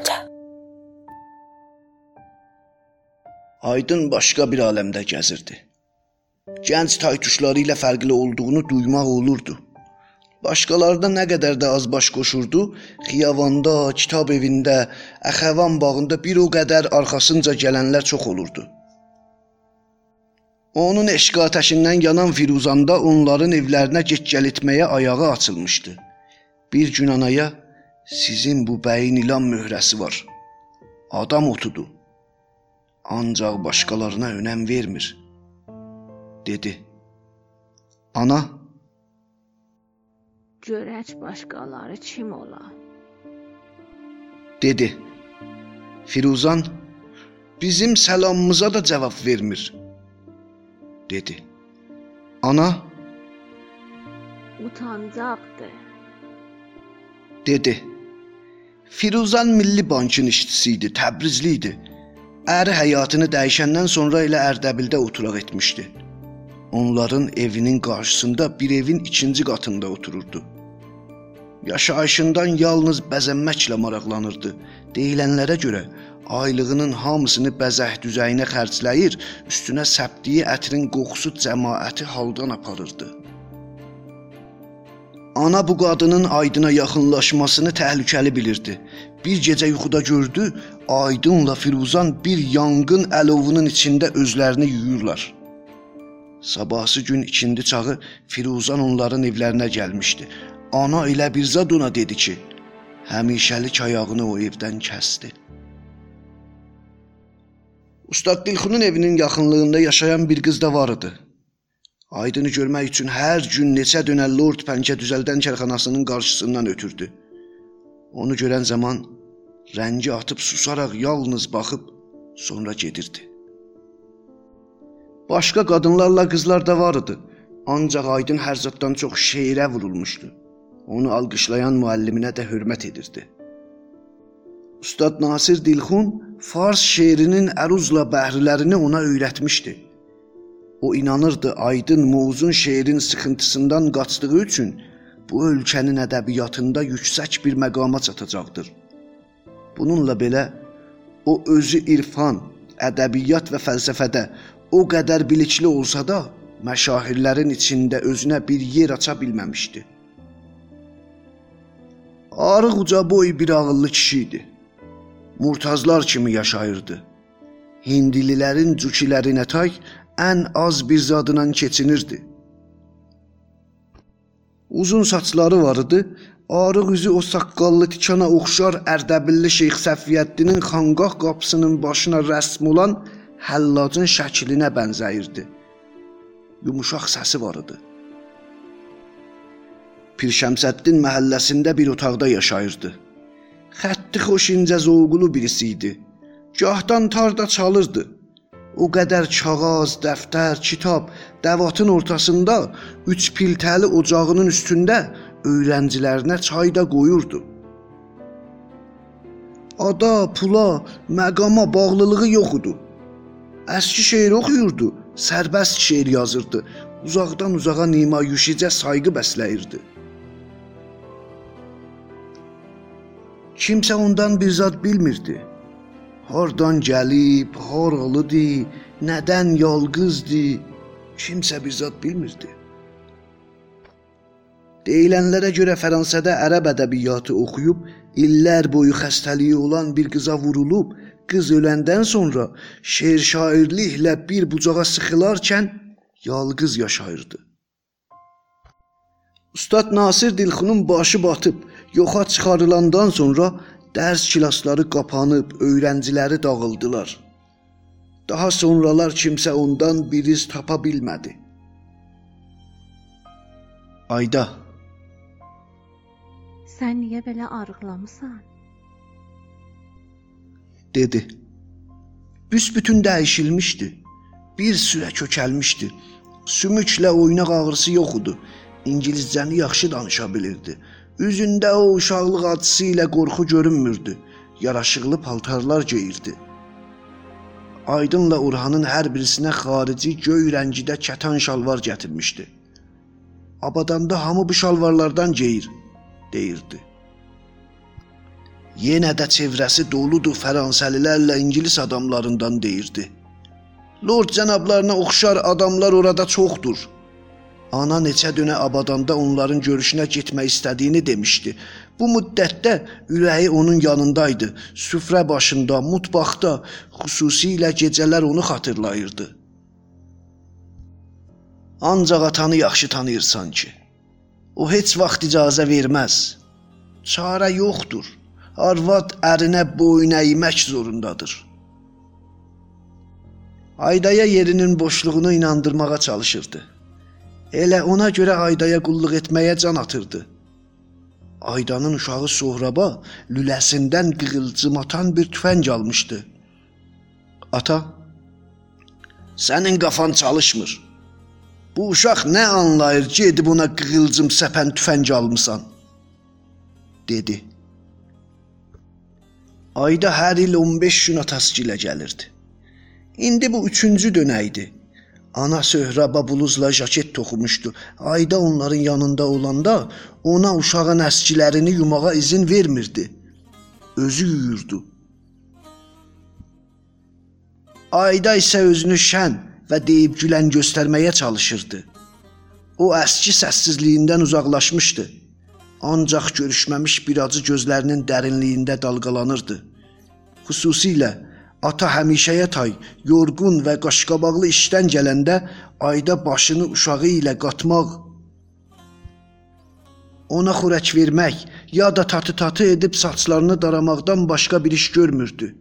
Gəncə. Aydın başqa bir aləmdə gəzirdi. Gənc taytuşları ilə fərqli olduğunu duymaq olurdu. Başqalarına nə qədər də az baş qoşurdu, xiyabanda, kitab evində, əxəvan bağında bir o qədər arxasınca gələnlər çox olurdu. Onun eşq atəşindən yanan Firuzanda onların evlərinə get-gəl etməyə ayağı açılmışdı. Bir gün anaya sizin bu bəyin ilan möhrəsi var. Adam otudu. Ancaq başqalarına önəm vermir, dedi. Ana Görək başqaları kim ola? dedi. Firuzan bizim salamımıza da cavab vermir, dedi. Ana Utancaqdır. Dedi. Firuzan Milli Bankın işçisi idi, Təbrizli idi. Əri həyatını dəyişəndən sonra elə Ərdəbildə oturaq etmişdi. Onların evinin qarşısında bir evin ikinci qatında otururdu. Yaşayışından yalnız bəzənməklə maraqlanırdı. Deyilənlərə görə aylığının hamısını bəzək düzəyinə xərcləyir, üstünə səpdiyi ətrin qoxusu cəmaəti haldan aparırdı. Ana bu qadının Aydına yaxınlaşmasını təhlükəli bilirdi. Bir gecə yuxuda gördü, Aydınla Firuzan bir yanğın əlovunun içində özlərini yuyurlar. Sabahsı gün ikindi çağı Firuzan onların evlərinə gəlmişdi. Ana elə bir zad ona dedi ki, həmişəlik ayağını o evdən kəsdi. Ustad Dilxunun evinin yaxınlığında yaşayan bir qız da var idi. Aydını görmək üçün hər gün neçə dönə Lord Pəncə düzəldən karxanasının qarşısından ötürdü. Onu görən zaman rəngi atıb susaraq yalnız baxıb sonra gedirdi. Başqa qadınlarla qızlar da var idi. Ancaq Aydın hər zətdən çox şeirə vurulmuşdu. Onu alqışlayan müəlliminə də hörmət edirdi. Ustad Nasir Dilxun fars şeirinin əruzla bəhrilərini ona öyrətmişdi. O inanırdı Aydın Muzun şeirin sıxıntısından qaçdığı üçün bu ölkənin ədəbiyyatında yüksək bir məqama çatacaqdır. Bununla belə o özü irfan, ədəbiyyat və fəlsəfədə o qədər bilikli olsa da, məşahirlərin içində özünə bir yer aça bilməmişdi. Arıq uca boy bir ağıllı kişi idi. Murtazlar kimi yaşayırdı. Hindililərin cükilərinə tay ən az bir zadından keçinirdi. Uzun saçları var idi, arıq üzü o saqqallı tikana oxşar Ərdəbilli Şeyx Səfiyyəddinin xanqaq qapısının başına rəsm olan həllacın şəklinə bənzəyirdi. Yumuşaq səsi var idi. Pirşəmsəddin məhəlləsində bir otaqda yaşayırdı. Xətti xoş incə zovqulu birisi idi. Gahdan tarda çalırdı. O qədər kağız, dəftər, kitab, dəvatın ortasında üç piltəli ocağının üstündə öyrəncilərinə çay da qoyurdu. Ada, pula, məqama bağlılığı yox idi. Əski şeir oxuyurdu, sərbəst şeir yazırdı. Uzaqdan uzağa nimayüşicə sayğı bəsləyirdi. Kimsə ondan bir zad bilmirdi. Hardan gəlib, haralıdır, nədən yalqızdır, kimsə bir zad bilmirdi. Deyilənlərə görə Fransada ərəb ədəbiyyatı oxuyub, illər boyu xəstəliyi olan bir qıza vurulub, qız öləndən sonra şeir şairliklə bir bucağa sıxılarkən yalqız yaşayırdı. Ustad Nasir Dilxunun başı batıb, yoxa çıxarılandan sonra dərs kilasları qapanıb, öyrənciləri dağıldılar. Daha sonralar kimsə ondan bir iz tapa bilmədi. Ayda Sən niyə belə arıqlamısan? dedi. Büsbütün dəyişilmişdi. Bir sürə kökəlmişdi. Sümüklə oynaq ağrısı yox idi. İngiliscəni yaxşı danışa bilirdi. Üzündə o uşaqlıq acısı ilə qorxu görünmürdü. Yaraşıqlı paltarlar geyirdi. Aydınla Urhanın hər birisinə xarici göy rəngidə kətan şalvar gətirmişdi. Abadanda hamı bu şalvarlardan geyir, deyirdi. Yenə də çevrəsi doludur Fransəlilərlə ingilis adamlarından deyirdi. Lord cənablarına oxşar adamlar orada çoxdur. Ana neçə dönə abadanda onların görüşünə getmək istədiyini demişdi. Bu müddətdə ürəyi onun yanındaydı. Süfrə başında, mutbaqda, xüsusilə gecələr onu xatırlayırdı. Ancaq atanı yaxşı tanıyırsan ki, o heç vaxt icazə verməz. Çarə yoxdur. Arvad ərinə boyun əymək zorundadır. Aydaya yerinin boşluğunu inandırmağa çalışırdı. Elə ona görə Aydaya qulluq etməyə can atırdı. Aydanın uşağı Sohraba lüləsindən qığılcım atan bir tüfəng almışdı. Ata, sənin qafan çalışmır. Bu uşaq nə anlayır ki, edib ona qığılcım səpən tüfəng almısan? dedi. Ayda hər il 15 gün atası gilə gəlirdi. İndi bu üçüncü dönəydi. Ana söhraba bluzla jaket toxumuşdu. Ayda onların yanında olanda ona uşağın əskilərini yumağa izin vermirdi. Özü yuyurdu. Ayda isə özünü şən və deyib gülən göstərməyə çalışırdı. O əski səssizliyindən uzaqlaşmışdı. Ancaq görüşməmiş bir acı gözlərinin dərinliyində dalğalanırdı. Xüsusilə ata həmişəyə tay, yorğun və qaşqabaqlı işdən gələndə ayda başını uşağı ilə qatmaq, ona xörək vermək ya da tatı-tatı edib saçlarını daramaqdan başqa bir iş görmürdü.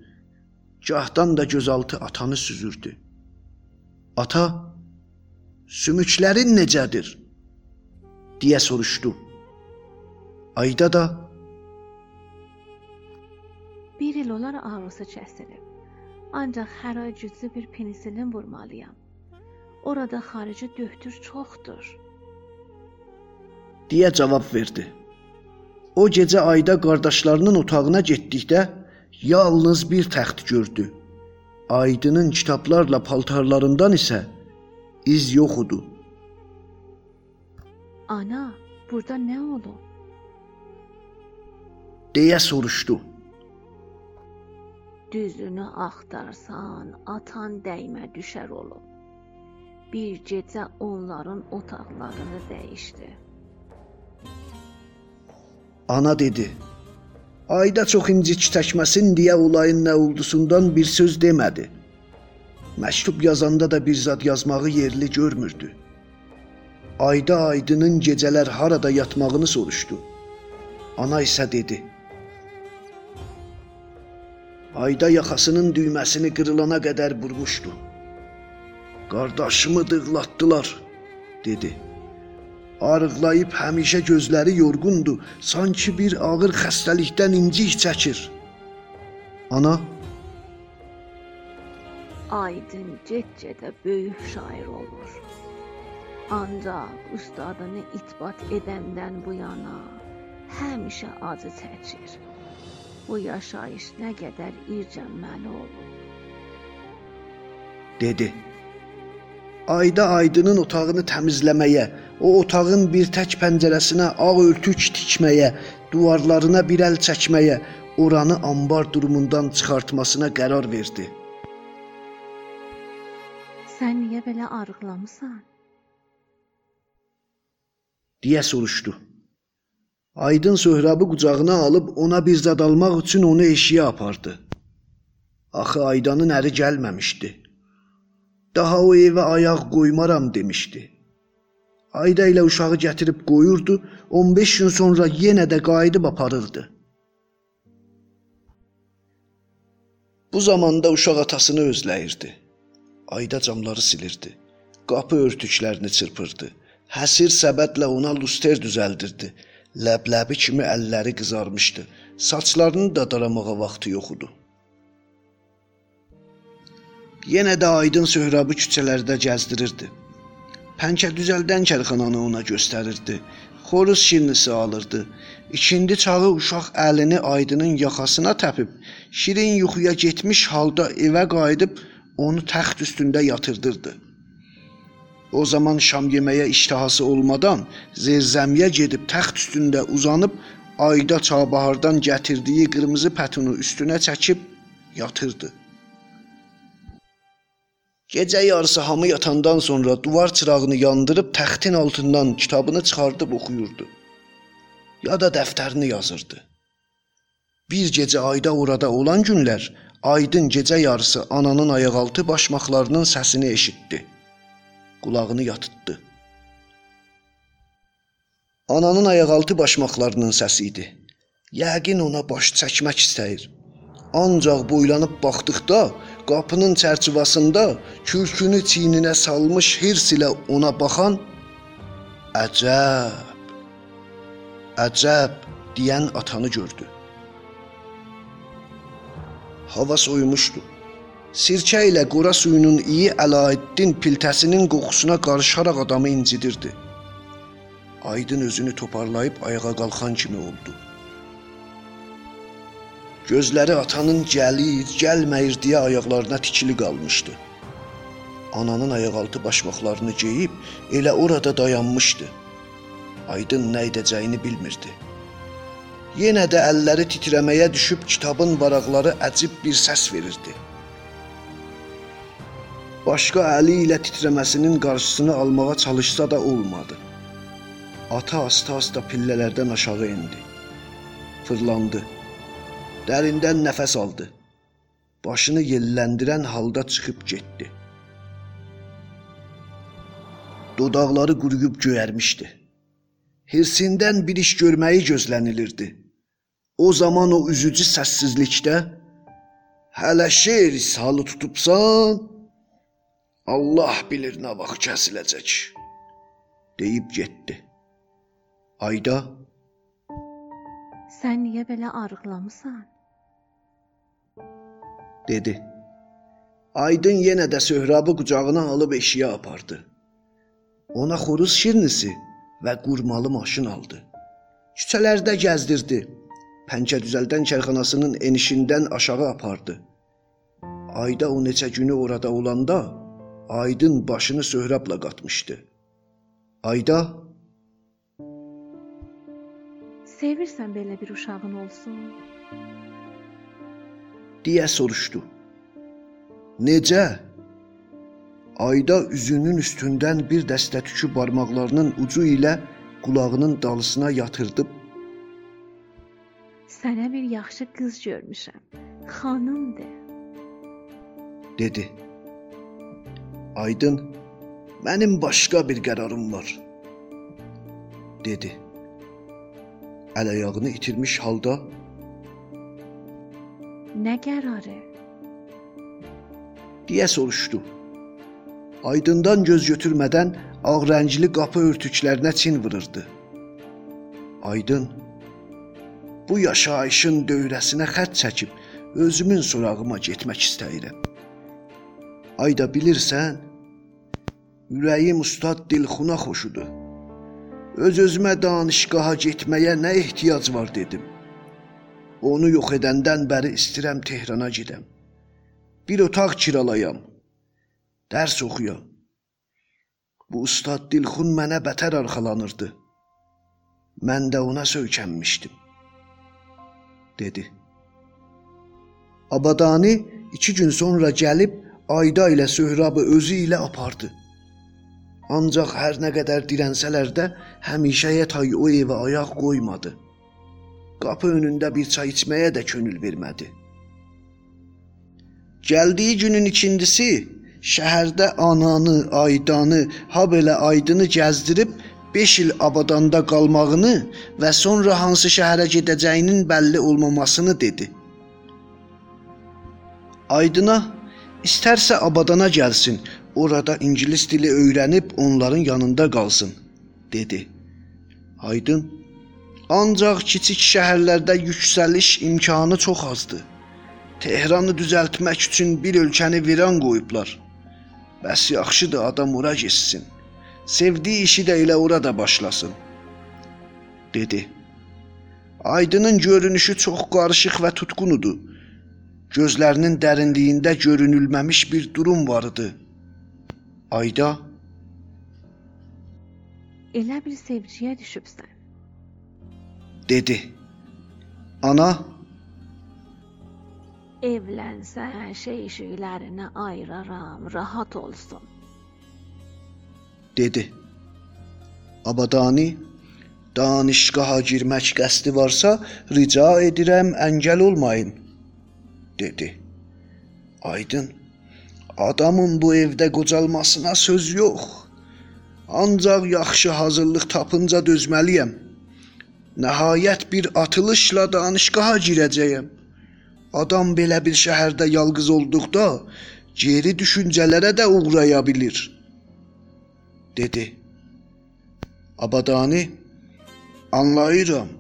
Gahdan da gözaltı atanı süzürdü. Ata, sümüklərin necədir? deyə soruşdu. Ayda da Bir il olar ağrısı kəsilib. Ancaq hər ay güclü bir penisilin vurmalıyam. Orada xarici döktür çoxdur. deyə cavab verdi. O gecə ayda qardaşlarının otağına getdikdə yalnız bir təxt gördü. Aydının kitablarla paltarlarından isə iz yox idi. Ana, burada nə olub? deyə soruşdu. Düzünü axtarsan, atan dəymə düşər olub. Bir gecə onların otaqlarını dəyişdi. Ana dedi. Ayda çox incik təkməsin deyə olayın nə oldusundan bir söz demədi. Məktub yazanda da bir zad yazmağı yerli görmürdü. Ayda aydının gecələr harada yatmağını soruşdu. Ana isə dedi: Ayda yaxasının düyməsini qırılana qədər vurmuşdu. Qardaşımı dığlatdılar, dedi. Arıqlayıb həmişə gözləri yorğundu, sanki bir ağır xəstəlikdən incik çəkir. Ana, Aydın get-gedə böyük şair olur. Ancaq ustadını itbat edəndən bu yana həmişə acı çəkir. Bu yaşayış nə qədər ircənməli olub. dedi. Ayda Aydının otağını təmizləməyə, o otağın bir tək pəncərəsinə ağ örtük tikməyə, divarlarına bir əl çəkməyə, oranı ambar durumundan çıxartmasına qərar verdi. Sən niyə belə arıqlamısan? deyə soruşdu. Aydın Söhrabı qucağına alıb ona bir zad almaq üçün onu eşiyə apardı. Axı Aydanın əri gəlməmişdi. Daha o evə ayaq qoymaram demişdi. Ayda ilə uşağı gətirib qoyurdu, 15 gün sonra yenə də qayıdıb aparırdı. Bu zamanda uşaq atasını özləyirdi. Ayda camları silirdi. Qapı örtüklərini çırpırdı. Həsir səbətlə ona luster düzəldirdi. Ləbləbi kimi əlləri qızarmışdı. Saçlarını da daramağa vaxtı yox idi. Yenə də aydın söhrabı küçələrdə gəzdirirdi. Pəncə düzəldən kərxananı ona göstərirdi. Xoruz şirnisi alırdı. İkindi çağı uşaq əlini aydının yaxasına təpib, şirin yuxuya getmiş halda evə qayıdıb onu təxt üstündə yatırdırdı. O zaman şam yeməyə iştahası olmadan zerzəmiyə gedib təxt üstündə uzanıb ayda Çabahardan gətirdiyi qırmızı pətunu üstünə çəkib yatırdı. Gecə yarısı hamı yatandan sonra duvar çırağını yandırıb təxtin altından kitabını çıxardıb oxuyurdu. Ya da dəftərini yazırdı. Bir gecə ayda orada olan günlər Aydın gecə yarısı ananın ayaqaltı başmaqlarının səsini eşitdi. Qulağını yatıtdı. Ananın ayaqaltı başmaqlarının səsi idi. Yəqin ona baş çəkmək istəyir. Ancaq boylanıb baxdıqda qapının çərçivəsində kürkünü çiyninə salmış hirs ilə ona baxan əcəb əcəb deyən atanı gördü. Hava soyumuşdu. Sirkə ilə qora suyunun iyi Əlaəddin piltəsinin qoxusuna qarışaraq adamı incidirdi. Aydın özünü toparlayıb ayağa qalxan kimi oldu. Gözləri atanın gəlir, gəlməyir deyə ayaqlarına tikili qalmışdı. Ananın ayaqaltı başmaqlarını geyib elə orada dayanmışdı. Aydın nə edəcəyini bilmirdi. Yenə də əlləri titrəməyə düşüb kitabın varaqları əcib bir səs verirdi. Başqa əli ilə titrəməsinin qarşısını almağa çalışsa da olmadı. Ata asta-asta pillələrdən aşağı endi. Fırlandı. Dərindən nəfəs aldı. Başını yelləndirən halda çıxıb getdi. Dodaqları quruyub göyərmişdi. Hirsindən bir iş görməyi gözlənilirdi. O zaman o üzücü səssizlikdə hələ şeir ishalı tutubsan, Allah bilir nə vaxt kəsiləcək deyib getdi. Ayda Sən niyə belə arıqlamısan? dedi. Aydın yenə də Söhrabı qucağına alıb eşiyə apardı. Ona xoruz şirnisi və qurmalı maşın aldı. Küçələrdə gəzdirdi. Pəncə düzəldən kərxanasının enişindən aşağı apardı. Ayda o neçə günü orada olanda Aydın başını Söhrabla qatmışdı. Ayda Sevirsən belə bir uşağın olsun? deyə soruşdu. Necə? Ayda üzünün üstündən bir dəstə tükü barmaqlarının ucu ilə qulağının dalısına yatırdıb Sənə bir yaxşı qız görmüşəm. Xanımdır. dedi. Aydın, mənim başqa bir qərarım var, dedi. Əl-ayağını itirmiş halda Nə qərarı? deyə soruşdu. Aydından göz götürmədən ağ rəngli qapı örtüklərinə çin vururdu. Aydın bu yaşayışın dövrəsinə xətt çəkib özümün sorağıma getmək istəyirəm. Ayda bilirsən, ürəyim ustad Dilxuna xoşudur. Öz-özümə danışqaha getməyə nə ehtiyac var dedim. Onu yox edəndən bəri istirəm Tehrana gedəm. Bir otaq kiralayam. Dərs oxuyam. Bu ustad Dilxun mənə bətər arxalanırdı. Mən də ona söykənmişdim, dedi. Abadani iki gün sonra gəlib Ayda ilə Söhrabı özü ilə apardı. Ancaq hər nə qədər dirənsələr də həmişəyə tay o evə ayaq qoymadı. Qapı önündə bir çay içməyə də könül vermədi. Gəldiyi günün ikincisi şəhərdə ananı, aydanı, ha belə aydını gəzdirib 5 il abadanda qalmağını və sonra hansı şəhərə gedəcəyinin bəlli olmamasını dedi. Aydına istərsə abadana gəlsin, orada ingilis dili öyrənib onların yanında qalsın, dedi. Aydın Ancaq kiçik şəhərlərdə yüksəliş imkanı çox azdır. Tehranı düzəltmək üçün bir ölkəni viran qoyublar. Bəs yaxşıdır adam ora getsin. Sevdiyi işi də elə orada başlasın." dedi. Aydının görünüşü çox qarışıq və tutqunudur. Gözlərinin dərinliyində görünülməmiş bir durum var idi. Ayda Elə bir sevciyə düşübsən. dedi. Ana, Evlənsən, şey-şeylərini ayıraram, rahat olsun. dedi. Abadani, danışqaha girmək qəsdi varsa, rica edirəm əngəl olmayın, dedi. Aydın, adamın bu evdə qocalmasına söz yox. Ancaq yaxşı hazırlıq tapınca dözməliyəm. Nəhayət bir atılışla danışqaha girəcəyəm. Adam belə bir şəhərdə yalqız olduqda geri düşüncələrə də uğraya bilir, dedi. Abadani anlayıram.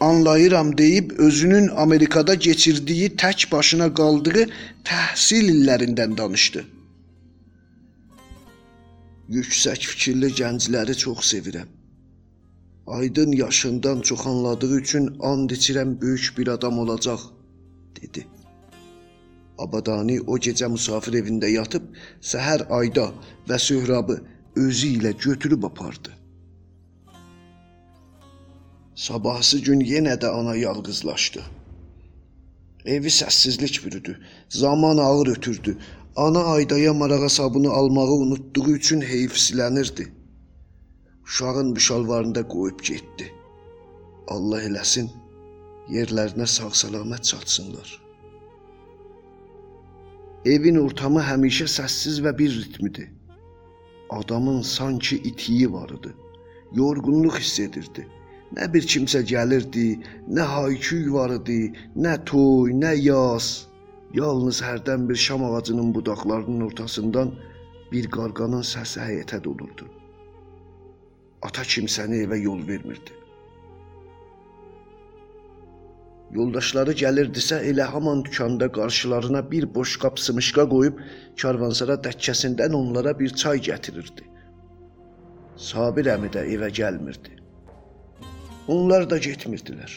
Anlayıram deyib özünün Amerikada keçirdiyi tək başına qaldığı təhsil illərindən danışdı. Yüksək fikirli gəncləri çox sevirəm. Aydın yaşından çox anladığı üçün and içirəm böyük bir adam olacaq, dedi. Abadani o gecə musafir evində yatıb səhər Ayda və Söhrabı özü ilə götürüb apardı. Sabahsı gün yenə də ana yalqızlaşdı. Evi səssizlik bürüdü. Zaman ağır ötürdü. Ana Aydaya marağa sabunu almağı unutduğu üçün heyfsilənirdi. Uşağın bu şalvarında qoyub getdi. Allah eləsin, yerlərinə sağ-salamat çatsınlar. Evin ortamı həmişə səssiz və bir ritmidir. Adamın sanki itiyi var idi. Yorğunluq hiss edirdi. Nə bir kimsə gəlirdi, nə hayküy var idi, nə toy, nə yaz. Yalnız hərdən bir şam ağacının budaqlarının ortasından bir qarğanın səsi həyətə dolurdu. Ata kimsəni evə yol vermirdi. Yoldaşları gəlirdisə elə haman dükanda qarşılarına bir boş qap sımışqa qoyub karvansara dəkkəsindən onlara bir çay gətirirdi. Sabir əmi də evə gəlmirdi. Onlar da getmirdilər.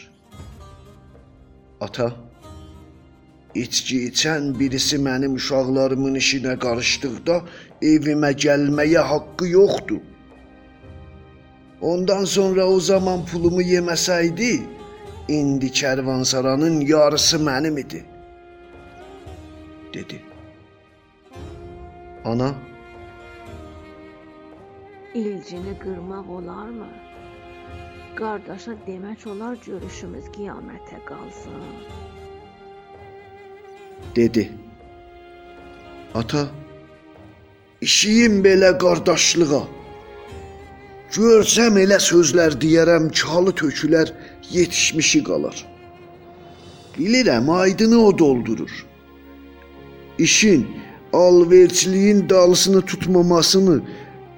Ata, içki içən birisi mənim uşaqlarımın işinə qarışdıqda evimə gəlməyə haqqı yoxdur. Ondan sonra o zaman pulumu yeməsəydi, indi kərvansaranın yarısı mənim idi, dedi. Ana, İlcini qırmaq olarmı? Qardaşa demək olar görüşümüz qiyamətə qalsın. dedi. Ata, işiyim belə qardaşlığa. Görsəm elə sözlər deyərəm, çalı tökülər, yetişmişi qalar. Bilirəm, aydını o doldurur. İşin, alverçiliyin dalısını tutmamasını,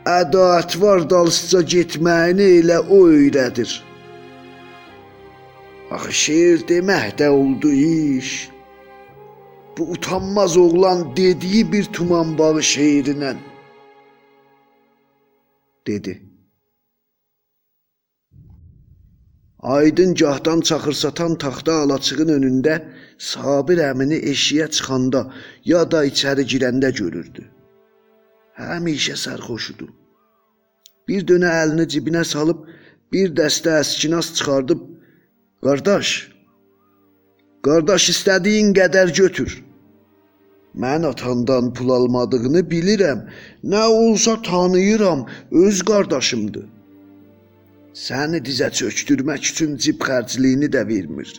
ədaət var dalsıca getməyini elə o öyrədir. Axı şeir demək də oldu iş. Bu utanmaz oğlan dediyi bir tuman bağı şeirindən dedi. Aydın gahdan çaxır satan taxta alaçığın önündə Sabir əmini eşiyə çıxanda ya da içəri girəndə görürdü. Həmişə sərxoşudu. Bir dönə əlini cibinə salıb bir dəstə əskinas çıxardıb "Qardaş, qardaş istədiyin qədər götür. Mən atandan pul almadığını bilirəm. Nə olsa tanıyıram, öz qardaşımdır." Səni dizə çökdürmək üçün cib xərcliyini də vermir.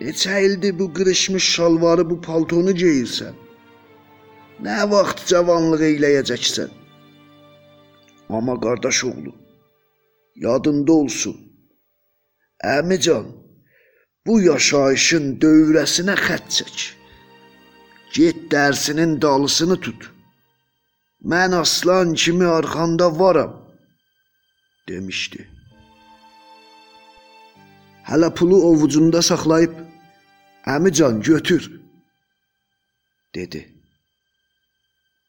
Neçə ildir bu qırışmış şalvarı, bu paltonu geyirsən? Nə vaxt cavanlıq eləyəcəksən? Amma qardaş oğlu, yadında olsun. Əmican, bu yaşayışın dövrəsinə xətt çək. Get dərsinin dalısını tut. Mən aslan kimi arxanda varam demişdi. Hələ pulu ovucunda saxlayıb "Əmican, götür." dedi.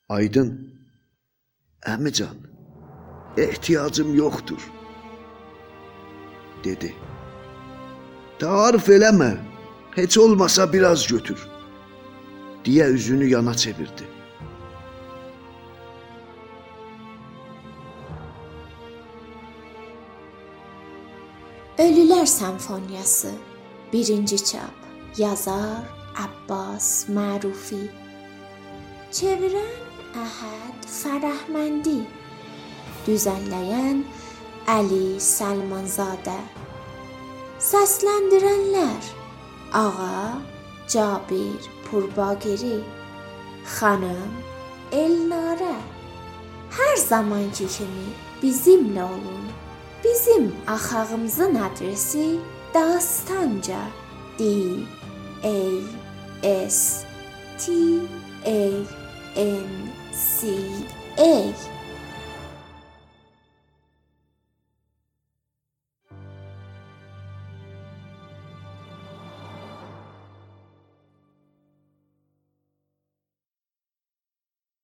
Aydın "Əmican, ehtiyacım yoxdur." dedi. "Tarif eləmə. Heç olmasa biraz götür." deyə üzünü yana çevirdi. Ölülər Senfoniyası 1-ci çap. Yazar Abbas Mərufi. Çevirən Əhəd Fərəhməndi. Düzənləyən Əli Səlmanzadə. Səsləndirənlər: Ağa Cabir Purbagiri, xanım Elnarə. Hər zamanki kimi bizimlə olun. Bizim axağımızın adresi Dastanca D A S T A N C A